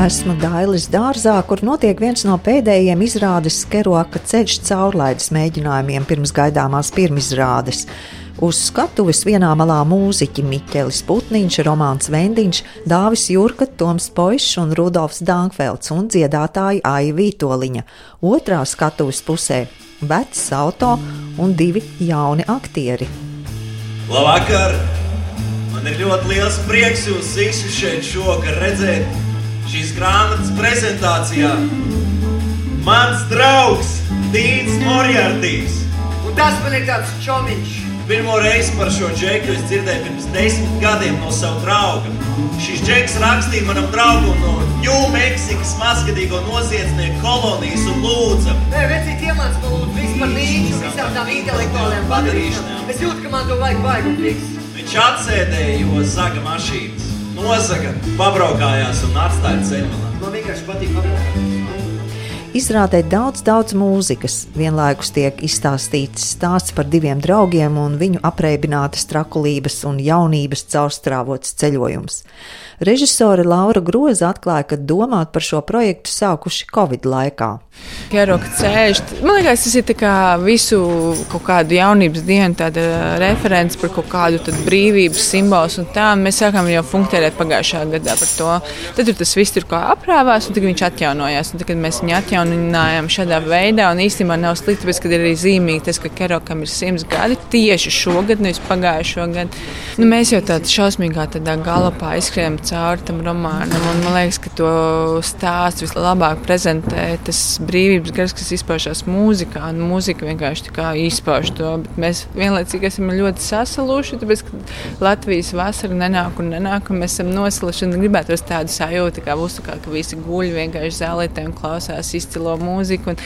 Esmu Dailis dārzā, kur notiek viens no pēdējiem izrādes Keroka ceļš caurlaides mēģinājumiem pirms gaidāmās pirmizrādes. Uz skatuves vienā malā mūziķi Miķelis Putniņš, Romāns Vendiņš, Dāvis Jurka, Toms Poišs un Rudolfs Dankfelds un dziedātāja Aija Vītoliņa. Otrā skatuves pusē - vecs auto un divi jauni aktieri. Labvakar! Man ir ļoti liels prieks jūs visus šeit šovakar redzēt šīs grāmatas prezentācijā. Mans draugs Dīns Morjārtīs. Un tas man ir tāds čomiņš. Pirmo reizi par šo džeku es dzirdēju pirms desmit gadiem no sava drauga. Šis džeks rakstīja manam draugam no Ņūmeksikas mazgadīgo noziedznieku kolonijas un lūdza. Nē, vecīt iemāc man lūdzu visu par un visām tām intelektuālajām padarīšanām. Es jūtu, ka man to vajag vajag un fiks. Viņš atsēdēja, jo zaga mašīnas. Nozaga, pabraukājās un atstāja ceļmalā. Man vienkārši patīk pabraukāt. Izrādē daudz, daudz mūzikas. Vienlaikus tiek izstāstīts stāsts par diviem draugiem un viņu apreibinātas trakulības un jaunības caurstrāvots ceļojums. Režisore Laura Groza atklāja, ka domāt par šo projektu sākuši Covid laikā. Keroka ceļš. Man liekas, tas ir visu kaut kādu jaunības dienu, tāda referents par kaut kādu brīvības simbolu. Mēs sākām jau funkcionēt pagājušā gadā par to. Tad tas viss tur kā aprāvās, un tagad viņš atjaunojās. Un tagad mēs viņu atjauninājām šādā veidā. Un īstenībā nav slikti, ka ir arī zīmīgi tas, ka Kerokam ir simts gadi tieši šogad, nevis pagājušo gadu. Nu, mēs jau tādā šausmīgā tādā galopā izskrējām cauri tam romānam. Un man liekas, ka to stāstu vislabāk prezentē tas brīvības gars, kas izpaužās mūzikā. Un mūzika vienkārši izpauž to. Bet mēs vienlaicīgi esam ļoti sasaluši, tāpēc, ka Latvijas vasara nenāk un nenāk, un mēs esam nosališi un gribētu tādu sajūtu, kā būs, kā, ka visi guļ vienkārši zālītē un klausās izcilo mūziku un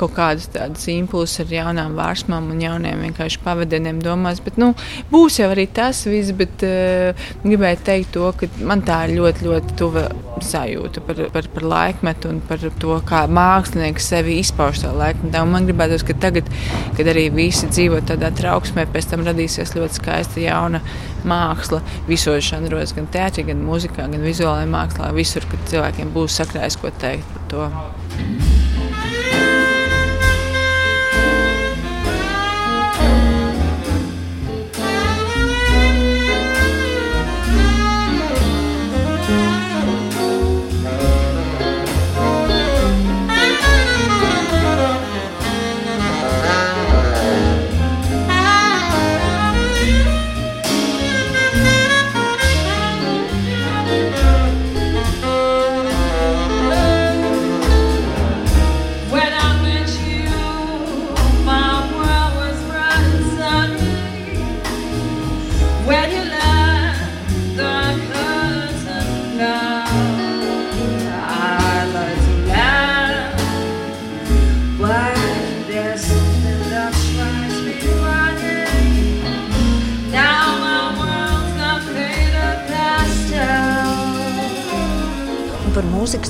kaut kādus tādus impulsus ar jaunām vārsmām un jauniem vienkārši pavadieniem domās. Bet, nu, būs jau arī tas viss, bet uh, gribēju teikt to, ka man tā ir ļoti, ļoti tuva sajūta par, par, par laikmetu un par to, kā mākslinieks sevi izpauž savā laikmetā. Un man gribētos, ka tagad, kad arī visi dzīvo tādā trauksmē, pēc tam radīsies ļoti skaista jauna māksla visos žanros, gan teātrī, gan mūzikā, gan vizuālajā mākslā. Visur, kad cilvēkiem būs sakrājis ko teikt par to.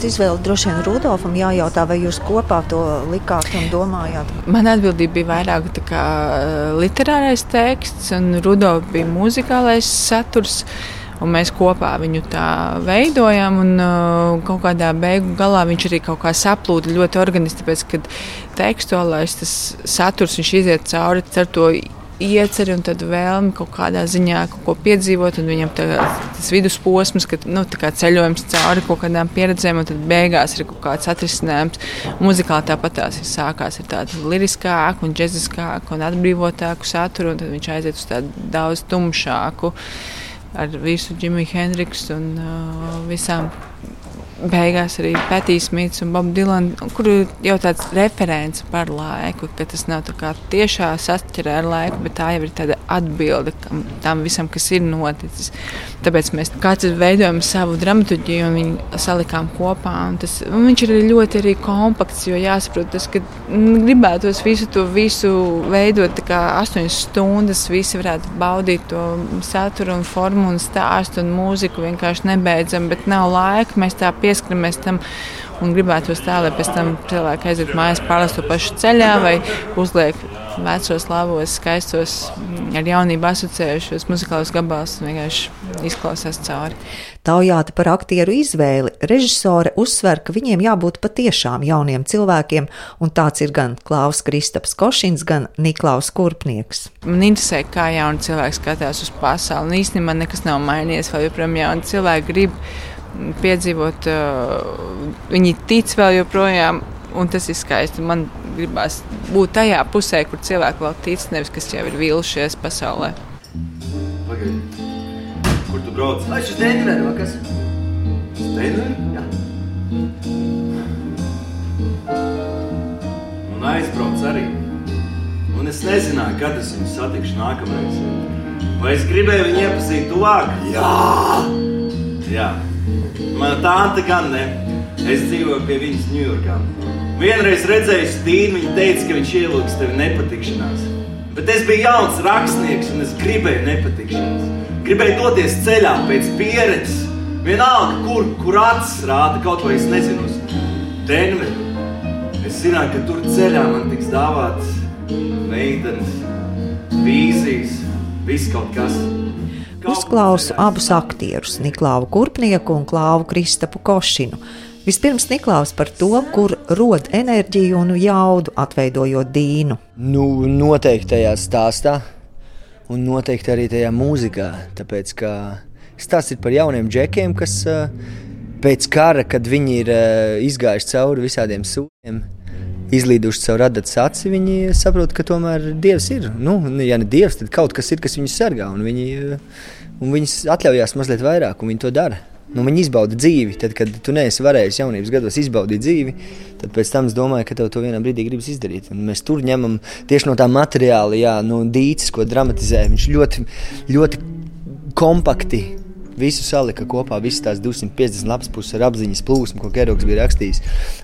Mūzikas izvēli droši vien Rudolfam jājautā, vai jūs kopā to likāt un domājāt? Man atbildība bija vairāk kā literārais teksts, un Rudolfs bija muzikālais saturs. Mēs kopā viņu tā veidojam, un uh, kaut kādā beigu galā viņš arī kaut kā saplūda ļoti organiski, tāpēc, ka tekstuālais saturs viņš iziet cauri ar to ieceri un vēlmi kaut kādā ziņā kaut ko piedzīvot. Viņam tā, tas vidusposms, kad nu, ceļojums cauri kaut kādām pieredzēm, un tad beigās ir kaut kāds atrisinājums. Muzikāli tāpat tās ir sākās ar tādu liriskāku, un džeziskāku un atbrīvotāku saturu, un tad viņš aiziet uz tādu daudz tumšāku ar visu Džimiju Hendriksu un uh, visām beigās arī Pētīs Mīts un Bob Dylan, kur ir jau tāds referents par laiku, ka tas nav tiešā sastrē ar laiku, bet tā jau ir tāda atbilde tam visam, kas ir noticis. Tāpēc mēs katrs veidojam savu dramaturgiju un viņu salikām kopā. Un tas, un viņš ir ļoti arī kompakts, jo jāsaprot, tas, ka gribētos visu to visu veidot kā astoņas stundas, visi varētu baudīt to saturu un formu un stāstu un mūziku vienkārši nebeidzam, bet nav laika. Mēs tā pie pieskaramies tam un gribētu tā, lai pēc tam cilvēki aiziet mājās, pārlast to pašu ceļā vai uzliek vecos, labos, skaistos, ar jaunību asociējušos muzikālos gabalus un vienkārši izklausās cauri. Taujāta par aktieru izvēli, režisore uzsver, ka viņiem jābūt patiešām jauniem cilvēkiem, un tāds ir gan Klaus Kristaps Košins, gan Niklaus Kurpnieks. Man interesē, kā jauni cilvēki skatās uz pasauli, un īstenībā nekas nav mainījies, vai joprojām jauni cilvēki grib piedzīvot, viņi tic vēl joprojām, un tas ir skaisti. Man gribās būt tajā pusē, kur cilvēki vēl tic, nevis kas jau ir vilšies pasaulē. Pagaid. Kur tu brauc? Vai šis Denveru kas? Denver? Jā. Un aizbrauc arī. Un es nezināju, kad es viņu satikšu nākamreiz. Vai es gribēju viņu iepazīt tuvāk? Jā! Jā. Mana tante gan ne. Es dzīvoju pie viņas Ņujorkā. Vienreiz redzēju Stīnu, viņa teica, ka viņš ielūgs tevi nepatikšanās. Bet es biju jauns rakstnieks un es gribēju nepatikšanās. Gribēju doties ceļā pēc pieredzes. Vienalga, kur, kur acis rāda kaut vai es nezinu Denveru. Es zināju, ka tur ceļā man tiks dāvāts meitenes, vīzijas, viss kaut kas. Uzklausu abus aktierus, Niklāvu Kurpnieku un Klāvu Kristapu Košinu. Vispirms Niklaus par to, kur rod enerģiju un jaudu, atveidojot dīnu. Nu, noteikti tajā stāstā, un noteikti arī tajā mūzikā. Tāpēc, ka stāsts ir par jauniem džekiem, kas uh, pēc kara, kad viņi ir uh, izgājuši cauri visādiem sūdiem, izlīduši caur radatas aci, viņi saprot, ka tomēr Dievs ir. Nu, ja ne Dievs, tad kaut kas ir, kas viņus sargā, un viņi, uh, un viņus atļaujās mazliet vairāk, un viņi to dara. Nu, viņi izbauda dzīvi. Tad, kad tu neesi varējis jaunības gados izbaudīt dzīvi, tad pēc tam es domāju, ka tev to vienā brīdī gribas izdarīt. Un mēs tur ņemam tieši no tā materiāla, jā, no dīces, ko dramatizē. Viņš ļoti, ļoti kompakti visu salika kopā, visas tās 250 lapas puses ar apziņas plūsmu, ko Gerogs bija rakstījis.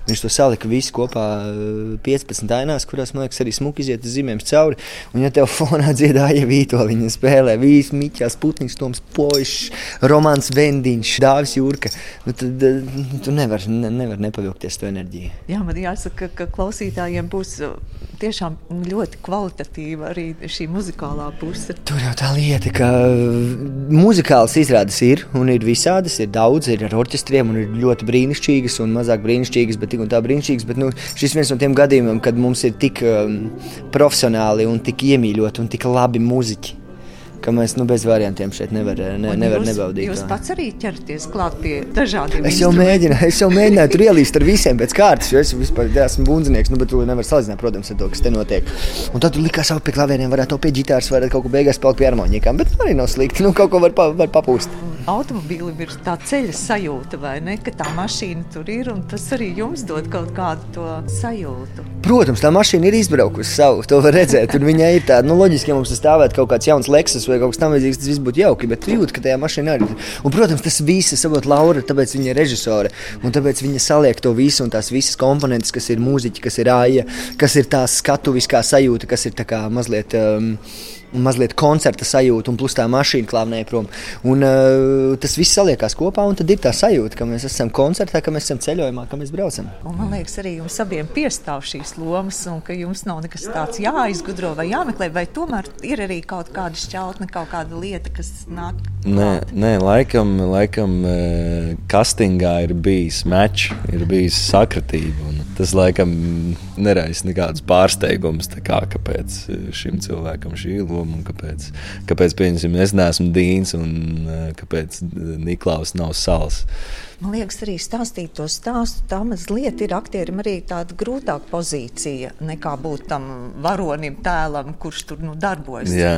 Viņš to salika visu kopā eh, 15 ainās, kurās, man liekas, arī smuki iziet uz zīmēm cauri. Un, ja tev fonā dziedāja Vītoliņa spēlē, vīs Miķās, Putniņš, Toms Pošs, Romans Vendiņš, Dāvis Jurka, nu, tad eh, tu nevar, ne, nevar nepavilkties to enerģiju. Jā, man jāsaka, ka klausītājiem būs uh, tiešām ļoti kvalitatīva arī šī muzikālā puse. Tur jau tā lieta, ka muzikāls izrādes ir un ir visādas, ir daudz, ir ar orķestriem un ir ļoti brīnišķīgas un mazāk brīnišķīgas, bet tik un tā brīnišķīgas. Bet nu, šis viens no tiem gadījumiem, kad mums ir tik um, profesionāli un tik iemīļoti un tik labi muziķi. Ka mēs nu, bez variantiem šeit nevaram ne, nevar jūs, nebaudīt. Jūs pats arī ķerties klāt pie dažādiem Es jau mēģināju, es jau mēģināju tur ielīst ar visiem pēc kārtas, jo es vispār esmu bundzinieks. Nu, bet to nevar salīdzināt, protams, ar to, kas te notiek. Un tad likās, ka pie klaviešiem varētu to pie ģitāras, varētu kaut ko beigās palikt pie harmonikām. Bet arī nav slikti. Nu, kaut ko var, pa, var papūst. Automobīlim ir tā ceļa sajūta, vai ne? Ka tā mašīna tur ir un tas arī jums dod kaut kādu to sajūtu. Protams, tā mašīna ir izbraukusi savu. To var redzēt. Tur viņai ir tāda, nu, loģiski, ja mums tas stāvētu kaut kāds jauns Lexus vai kaut kas tamlīdzīgs, tas viss būtu jauki. Bet tu jūti, ka tajā mašīnā arī ir. Un, protams, tas viss ir savot Laura, tāpēc viņa ir režisore. Un tāpēc viņa saliek to visu un tās visas komponentes, kas ir mūziķi, kas ir āja, kas ir tā skatuviskā sajūta, kas ir tā kā mazliet. Um, Mazliet koncerta sajūta, un plus tā mašīna klāvnēja prom. Un, uh, tas viss saliekās kopā, un tad ir tā sajūta, ka mēs esam koncertā, ka mēs esam ceļojumā, ka mēs braucam. Un man liekas, arī jums abiem piestāv šīs lomas, un ka jums nav nekas tāds jāizgudro vai jāmeklē, vai tomēr ir arī kaut kāda šķautne, kaut kāda lieta, kas nāk. Nē, nē laikam, laikam eh, castingā ir bijis mečs, ir bijis sakritība. un Tas laikam neraisa nekādus pārsteigumus, kā, kāpēc šim cilvēkam šī loma un kāpēc, kāpēc pieņemsim, es neesmu Dīns un eh, kāpēc Niklaus nav sals. Man liekas, arī stāstīt to stāstu. Tā mazliet ir aktierim arī tāda grūtāka pozīcija nekā būt tam varonim, tēlam, kurš tur nu, darbojas. Jā.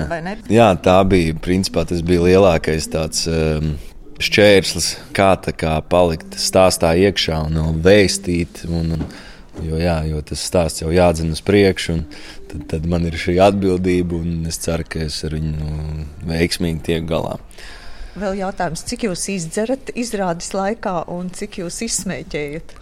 Jā, tā bija principā tas bija lielākais tāds. Um, Šķērslis, kā, tā kā palikt stāstā iekšā un vēl vēstīt. Un, un, jo, jā, jo tas stāsts jau jādzina uz priekšu, un tad, tad man ir šī atbildība, un es ceru, ka es ar viņu nu, veiksmīgi tieku galā. Vēl jautājums, cik jūs izdzerat izrādes laikā un cik jūs izsmēķējat?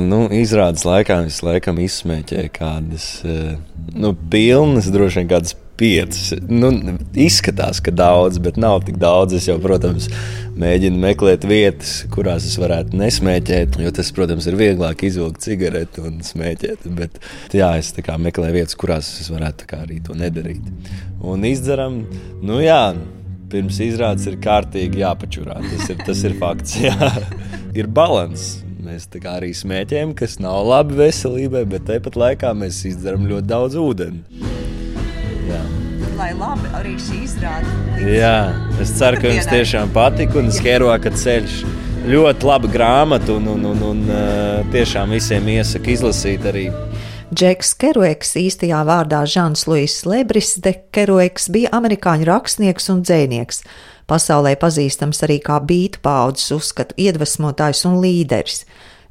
Nu, izrādes laikā es laikam izsmēķēju kādas eh, nu, pilnas, droši vien kādas piecas. Nu, izskatās, ka daudz, bet nav tik daudz. Es jau, protams, mēģinu meklēt vietas, kurās es varētu nesmēķēt. Jo tas, protams, ir vieglāk izvilkt cigareti un smēķēt. Bet jā, es meklēju vietas, kurās es varētu arī to nedarīt. Un izdzeram, nu jā. pirms izrādes ir kārtīgi jāpačurā. Tas ir, tas ir fakts. Jā. Ir balans. Mēs arī smēķējam, kas nav labi veselībai, bet tāpat laikā mēs izdzeram ļoti daudz ūdeni. Jā. Lai labi arī šī izrāde. Jā, es ceru, ka jums tiešām patika un skēroja ceļš. Ļoti laba grāmata un, un, un, un tiešām visiem iesaku izlasīt arī. Džeks Kerueks, īstajā vārdā Žants Luis Lebris de Kerueks, bija amerikāņu rakstnieks un dzēnieks. Pasaulē pazīstams arī kā bītu paudzes uzskatu iedvesmotājs un līderis.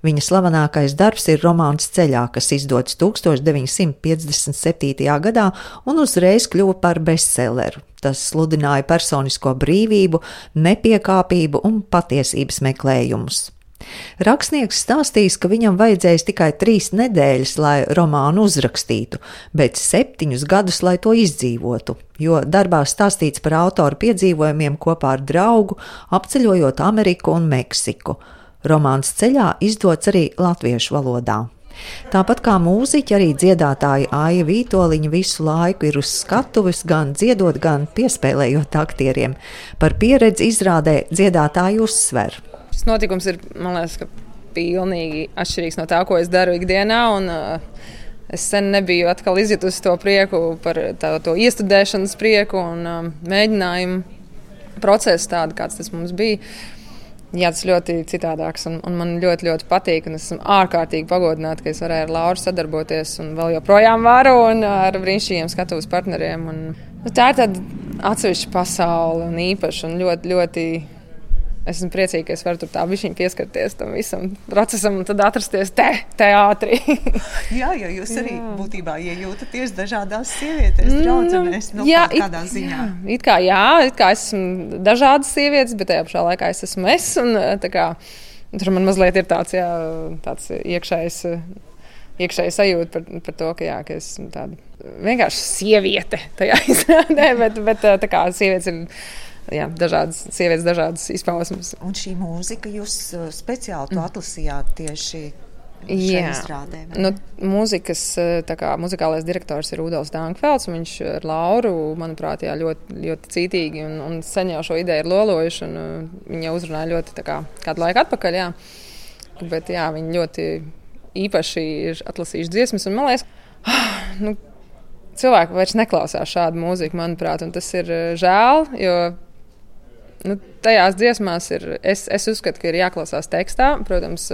Viņa slavenākais darbs ir romāns Ceļā, kas izdots 1957. gadā un uzreiz kļuva par bestselleru. Tas sludināja personisko brīvību, nepiekāpību un patiesības meklējumus. Rakstnieks stāstīs, ka viņam vajadzēs tikai trīs nedēļas, lai romānu uzrakstītu, bet septiņus gadus, lai to izdzīvotu, jo darbā stāstīts par autora piedzīvojumiem kopā ar draugu, apceļojot Ameriku un Meksiku. Romāns ceļā izdots arī latviešu valodā. Tāpat kā mūziķi, arī dziedātāji Aija Vītoliņa visu laiku ir uz skatuves, gan dziedot, gan piespēlējot aktieriem. Par pieredzi izrādē dziedātāji uzsver šis notikums ir, man liekas, pilnīgi atšķirīgs no tā, ko es daru ikdienā. Un, uh, Es sen nebiju atkal izjutusi to prieku par tā, to iestudēšanas prieku un um, mēģinājumu procesu tādu, kāds tas mums bija. Jā, tas ļoti citādāks un, un man ļoti, ļoti patīk. Es esmu ārkārtīgi pagodināta, ka es varēju ar Lauru sadarboties un vēl joprojām varu ar brīnišķīgiem skatuves partneriem. Un, nu, tā ir tāda atsevišķa pasaule un īpaša un ļoti, ļoti esmu priecīga, ka es varu tur tā bišķiņ pieskarties tam visam procesam un tad atrasties te, teātrī. jā, jo jūs arī jā. būtībā iejūtaties dažādās sievietēs, nu, draudzenēs, nu, jā, kādā it, ziņā. Jā, it kā jā, it kā esmu dažādas sievietes, bet tajā pašā laikā es esmu es. Un, tā kā, tur man mazliet ir tāds, jā, tāds iekšējs. Iekšēji sajūta par, par to, ka, jā, ka esmu tāda vienkārši sieviete tajā izrādē, bet, bet tā kā sievietes ir jā, dažādas sievietes, dažādas izpausmes. Un šī mūzika jūs uh, speciāli to atlasījāt tieši. Jā, izrādē, nu, mūzikas, uh, kā, muzikālais direktors ir Rudolf Dankfelds. Viņš ar Lauru, manuprāt, jā, ļoti, ļoti cītīgi un, un sen jau šo ideju ir lolojuši. Uh, viņa uzrunāja ļoti kā, kādu laiku atpakaļ. Jā. Bet jā, viņi ļoti īpaši ir atlasījuši dziesmas. Man liekas, nu, cilvēki vairs neklausās šādu mūziku, manuprāt, un tas ir žēl, jo nu, tajās dziesmās ir. Es, es uzskatu, ka ir jāklausās tekstā. Protams,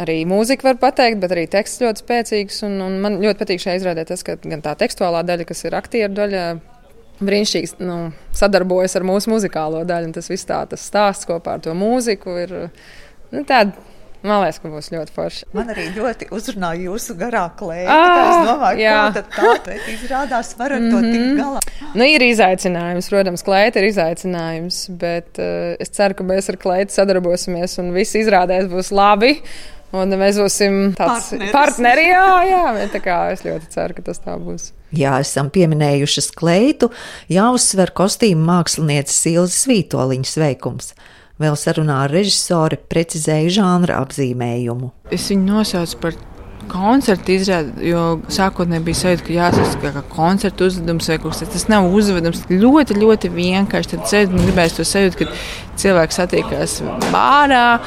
arī mūzika var pateikt, bet arī teksts ļoti spēcīgs. Un, un man ļoti patīk šajā izrādē tas, ka gan tā tekstuālā daļa, kas ir aktieru daļa, brīnišķīgi nu, sadarbojas ar mūsu muzikālo daļu. Tas viss tā, tas stāsts kopā ar to mūziku ir nu, tāds Man liekas, ka būs ļoti forši. Man arī ļoti uzrunāja jūsu garā klēja. Ah, es domāju, ka tā izrādās, var ar mm -hmm. to tikt mhm. galā. Nu, ir izaicinājums, protams, klēta ir izaicinājums, bet uh, es ceru, ka mēs ar klētu sadarbosimies un viss izrādēs būs labi. Un mēs būsim tāds partneri. Jā, jā, tā kā es ļoti ceru, ka tas tā būs. Jā, esam pieminējuši kleitu, jāuzsver kostīmu mākslinieces Ilzas Vītoliņas veikums. Vēl sarunā ar režisoru precizēju žanra apzīmējumu. Es viņu nosaucu par koncerta izrādi, jo sākotnēji bija sajūta, ka jāsaka, ka koncerta uzdevums vai kaut kas tāds. Tas nav uzvedums. Ļoti, ļoti vienkārši. Tad sēž un gribēs to sajūtu, ka cilvēks satiekās bārā,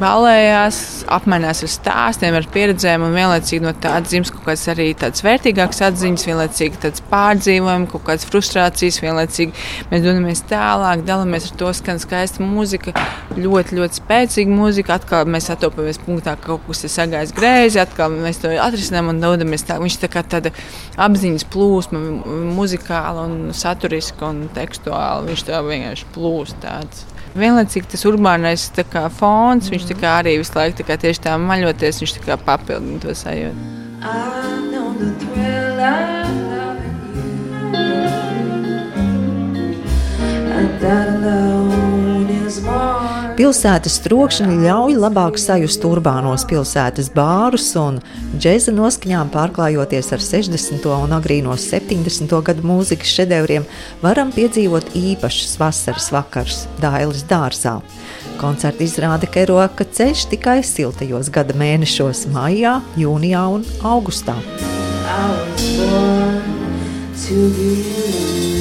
balējās, apmainās ar stāstiem, ar pieredzēm un vienlaicīgi no tādas dzims kaut kādas arī tādas vērtīgākas atziņas, vienlaicīgi tāds pārdzīvojumi, kaut kādas frustrācijas, vienlaicīgi mēs dodamies tālāk, dalāmies ar to skan skaista mūzika, ļoti, ļoti spēcīga mūzika. Atkal mēs atopamies punktā, ka kaut kas ir sagājis greizi atkal mēs to atrisinām un dodamies tā. Viņš tā kā tāda apziņas plūsma, muzikāla un saturiska un tekstuāla. Viņš tā vienkārši plūst tāds. Vienlaicīgi tas urbānais kā, fons, viņš tā kā arī visu laiku tā tieši tā maļoties, viņš tā kā papildina to sajūtu. That alone is more. Pilsētas trokšņi ļauj labāk sajust urbānos pilsētas bārus un džēza noskaņām pārklājoties ar 60. un agrīno 70. gadu mūzikas šedevriem, varam piedzīvot īpašus vasaras vakars Dailes dārzā. Koncerta izrāde Keroka ceļš tikai siltajos gada mēnešos - maijā, jūnijā un augustā. I was born to be